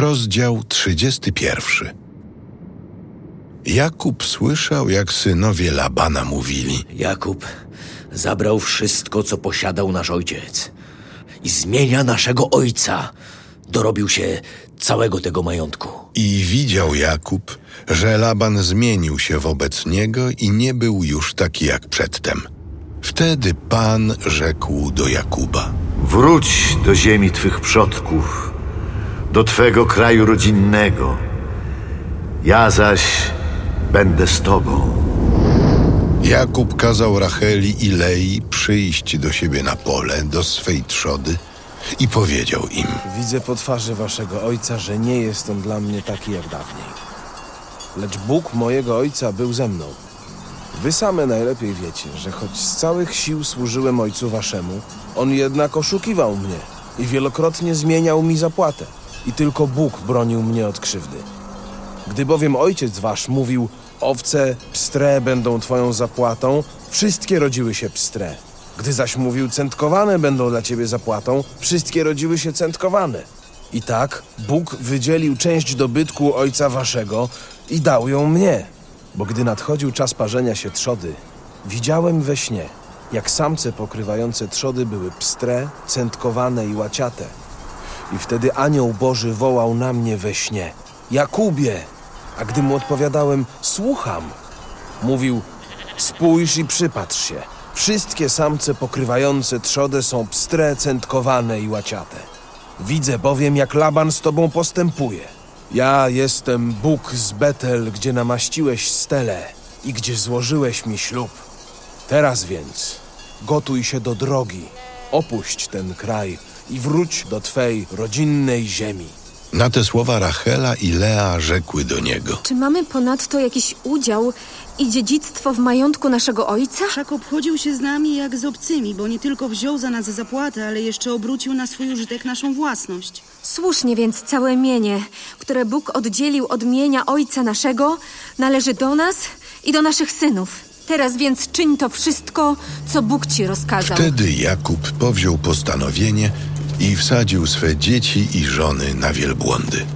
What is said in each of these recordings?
Rozdział 31. Jakub słyszał, jak synowie Labana mówili: Jakub zabrał wszystko, co posiadał nasz ojciec i zmienia naszego ojca. Dorobił się całego tego majątku. I widział Jakub, że Laban zmienił się wobec niego i nie był już taki jak przedtem. Wtedy Pan rzekł do Jakuba: Wróć do ziemi twych przodków, do twego kraju rodzinnego. Ja zaś będę z tobą. Jakub kazał Racheli i Lei przyjść do siebie na pole, do swej trzody i powiedział im: Widzę po twarzy waszego ojca, że nie jest on dla mnie taki jak dawniej. Lecz Bóg mojego ojca był ze mną. Wy same najlepiej wiecie, że choć z całych sił służyłem ojcu waszemu, on jednak oszukiwał mnie i wielokrotnie zmieniał mi zapłatę. I tylko Bóg bronił mnie od krzywdy. Gdy bowiem ojciec wasz mówił, owce pstre będą twoją zapłatą, wszystkie rodziły się pstre. Gdy zaś mówił, centkowane będą dla ciebie zapłatą, wszystkie rodziły się centkowane. I tak Bóg wydzielił część dobytku ojca waszego i dał ją mnie. Bo gdy nadchodził czas parzenia się trzody, widziałem we śnie, jak samce pokrywające trzody były pstre, centkowane i łaciate. I wtedy anioł Boży wołał na mnie we śnie: Jakubie! A gdy mu odpowiadałem: Słucham, mówił: Spójrz i przypatrz się. Wszystkie samce pokrywające trzodę są pstre, centkowane i łaciate. Widzę bowiem, jak Laban z tobą postępuje. Ja jestem Bóg z Betel, gdzie namaściłeś stele i gdzie złożyłeś mi ślub. Teraz więc gotuj się do drogi, opuść ten kraj i wróć do twej rodzinnej ziemi. Na te słowa Rachela i Lea rzekły do niego: Czy mamy ponadto jakiś udział i dziedzictwo w majątku naszego ojca? Wszak obchodził się z nami jak z obcymi, bo nie tylko wziął za nas zapłatę, ale jeszcze obrócił na swój użytek naszą własność. Słusznie więc całe mienie, które Bóg oddzielił od mienia ojca naszego, należy do nas i do naszych synów. Teraz więc czyń to wszystko, co Bóg ci rozkazał. Wtedy Jakub powziął postanowienie i wsadził swe dzieci i żony na wielbłądy.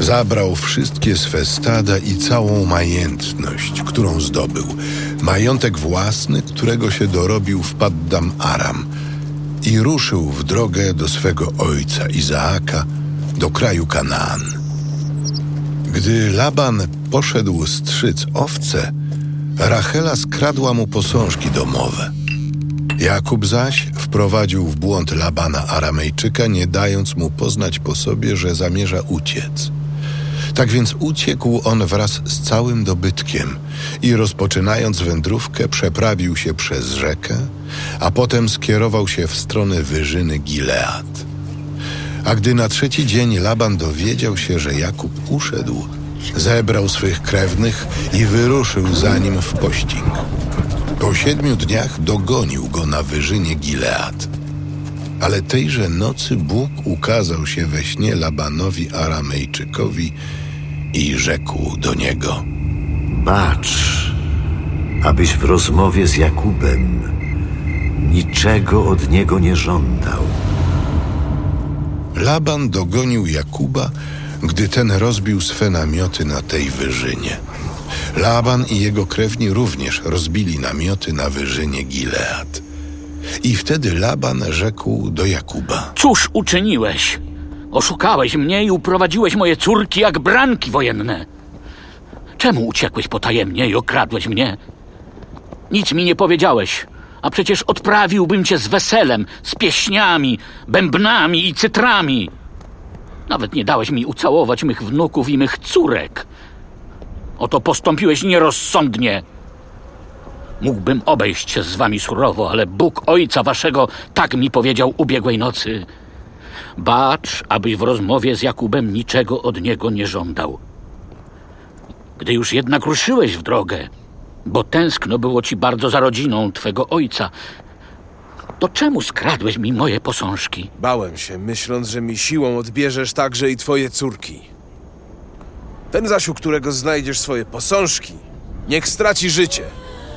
Zabrał wszystkie swe stada i całą majętność, którą zdobył, majątek własny, którego się dorobił w Paddam Aram, i ruszył w drogę do swego ojca Izaaka, do kraju Kanaan. Gdy Laban poszedł strzyc owce, Rachela skradła mu posążki domowe. Jakub zaś wprowadził w błąd Labana Aramejczyka, nie dając mu poznać po sobie, że zamierza uciec. Tak więc uciekł on wraz z całym dobytkiem i rozpoczynając wędrówkę przeprawił się przez rzekę, a potem skierował się w stronę wyżyny Gilead. A gdy na trzeci dzień Laban dowiedział się, że Jakub uszedł, zebrał swych krewnych i wyruszył za nim w pościg. Po siedmiu dniach dogonił go na wyżynie Gilead. Ale tejże nocy Bóg ukazał się we śnie Labanowi Aramejczykowi i rzekł do niego: Bacz, abyś w rozmowie z Jakubem niczego od niego nie żądał. Laban dogonił Jakuba, gdy ten rozbił swe namioty na tej wyżynie. Laban i jego krewni również rozbili namioty na wyżynie Gilead. I wtedy Laban rzekł do Jakuba: Cóż uczyniłeś? Oszukałeś mnie i uprowadziłeś moje córki jak branki wojenne. Czemu uciekłeś potajemnie i okradłeś mnie? Nic mi nie powiedziałeś, a przecież odprawiłbym cię z weselem, z pieśniami, bębnami i cytrami. Nawet nie dałeś mi ucałować mych wnuków i mych córek. Oto postąpiłeś nierozsądnie. Mógłbym obejść się z wami surowo, ale Bóg ojca waszego tak mi powiedział ubiegłej nocy. Bacz, abyś w rozmowie z Jakubem niczego od niego nie żądał. Gdy już jednak ruszyłeś w drogę, bo tęskno było ci bardzo za rodziną twego ojca, to czemu skradłeś mi moje posążki? Bałem się, myśląc, że mi siłą odbierzesz także i twoje córki. Ten zaś, u którego znajdziesz swoje posążki, niech straci życie.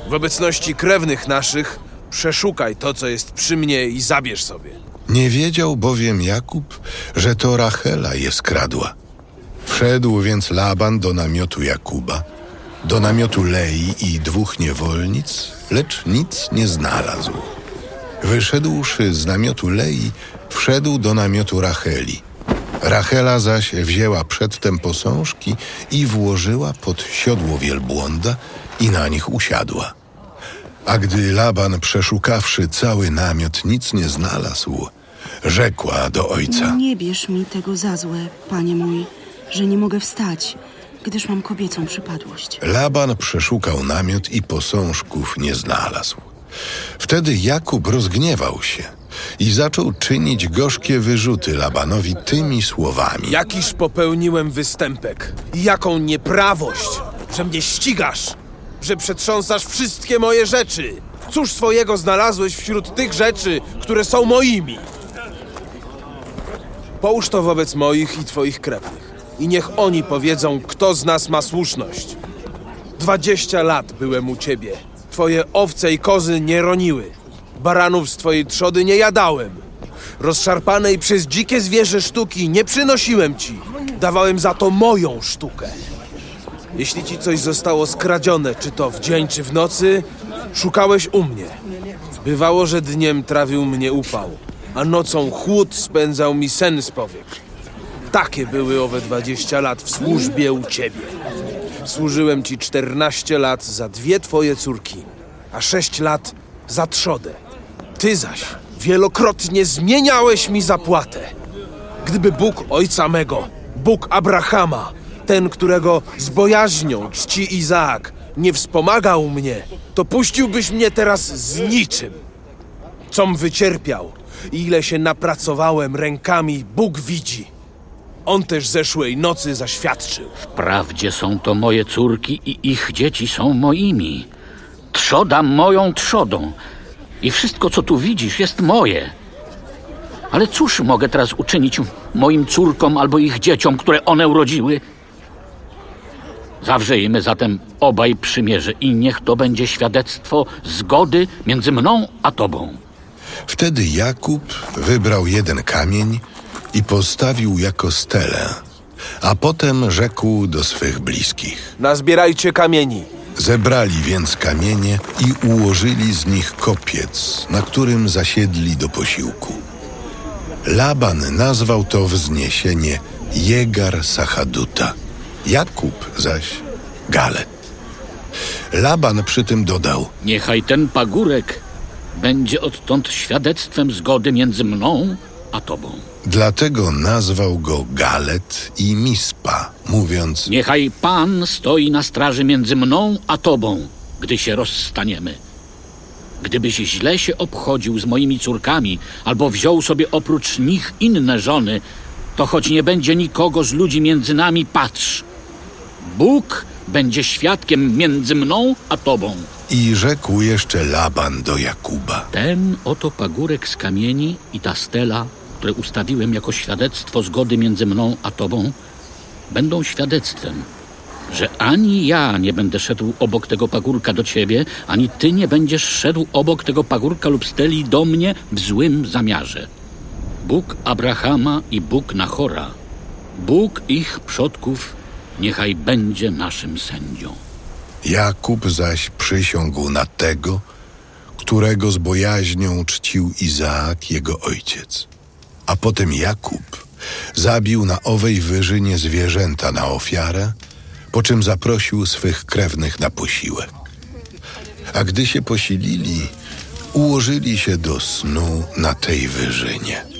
W obecności krewnych naszych przeszukaj to, co jest przy mnie i zabierz sobie. Nie wiedział bowiem Jakub, że to Rachela je skradła. Wszedł więc Laban do namiotu Jakuba, do namiotu Lei i dwóch niewolnic, lecz nic nie znalazł. Wyszedłszy z namiotu Lei, wszedł do namiotu Racheli. Rachela zaś wzięła przedtem posążki i włożyła pod siodło wielbłąda i na nich usiadła. A gdy Laban, przeszukawszy cały namiot, nic nie znalazł, rzekła do ojca. Nie bierz mi tego za złe, panie mój, że nie mogę wstać, gdyż mam kobiecą przypadłość. Laban przeszukał namiot i posążków nie znalazł. Wtedy Jakub rozgniewał się i zaczął czynić gorzkie wyrzuty Labanowi tymi słowami. Jakiż popełniłem występek jaką nieprawość, że mnie ścigasz, że przetrząsasz wszystkie moje rzeczy. Cóż swojego znalazłeś wśród tych rzeczy, które są moimi? Połóż to wobec moich i twoich krewnych i niech oni powiedzą, kto z nas ma słuszność. Dwadzieścia lat byłem u ciebie. Twoje owce i kozy nie roniły. Baranów z twojej trzody nie jadałem. Rozszarpanej przez dzikie zwierzę sztuki nie przynosiłem ci. Dawałem za to moją sztukę. Jeśli ci coś zostało skradzione, czy to w dzień, czy w nocy, szukałeś u mnie. Bywało, że dniem trawił mnie upał, a nocą chłód spędzał mi sen z powiek. Takie były owe dwadzieścia lat w służbie u ciebie. Służyłem ci czternaście lat za dwie twoje córki, a sześć lat za trzodę. Ty zaś wielokrotnie zmieniałeś mi zapłatę. Gdyby Bóg ojca mego, Bóg Abrahama, ten, którego z bojaźnią czci Izaak, nie wspomagał mnie, to puściłbyś mnie teraz z niczym. Com wycierpiał i ile się napracowałem rękami, Bóg widzi. On też zeszłej nocy zaświadczył. Wprawdzie są to moje córki i ich dzieci są moimi. Trzoda moją trzodą. I wszystko, co tu widzisz, jest moje. Ale cóż mogę teraz uczynić moim córkom albo ich dzieciom, które one urodziły? Zawrzejmy zatem obaj przymierze i niech to będzie świadectwo zgody między mną a tobą. Wtedy Jakub wybrał jeden kamień i postawił jako stelę, a potem rzekł do swych bliskich. Nazbierajcie kamieni. Zebrali więc kamienie i ułożyli z nich kopiec, na którym zasiedli do posiłku. Laban nazwał to wzniesienie Jegar Sachaduta, Jakub zaś Galet. Laban przy tym dodał: Niechaj ten pagórek będzie odtąd świadectwem zgody między mną a tobą. Dlatego nazwał go Galet i Mispa, mówiąc: Niechaj Pan stoi na straży między mną a tobą, gdy się rozstaniemy. Gdybyś źle się obchodził z moimi córkami, albo wziął sobie oprócz nich inne żony, to choć nie będzie nikogo z ludzi między nami, patrz. Bóg będzie świadkiem między mną a tobą. I rzekł jeszcze Laban do Jakuba: Ten oto pagórek z kamieni i ta stela, które ustawiłem jako świadectwo zgody między mną a tobą, będą świadectwem, że ani ja nie będę szedł obok tego pagórka do ciebie, ani ty nie będziesz szedł obok tego pagórka lub steli do mnie w złym zamiarze. Bóg Abrahama i Bóg Nachora, Bóg ich przodków, niechaj będzie naszym sędzią. Jakub zaś przysiągł na tego, którego z bojaźnią czcił Izaak, jego ojciec. A potem Jakub zabił na owej wyżynie zwierzęta na ofiarę, po czym zaprosił swych krewnych na posiłek. A gdy się posilili, ułożyli się do snu na tej wyżynie.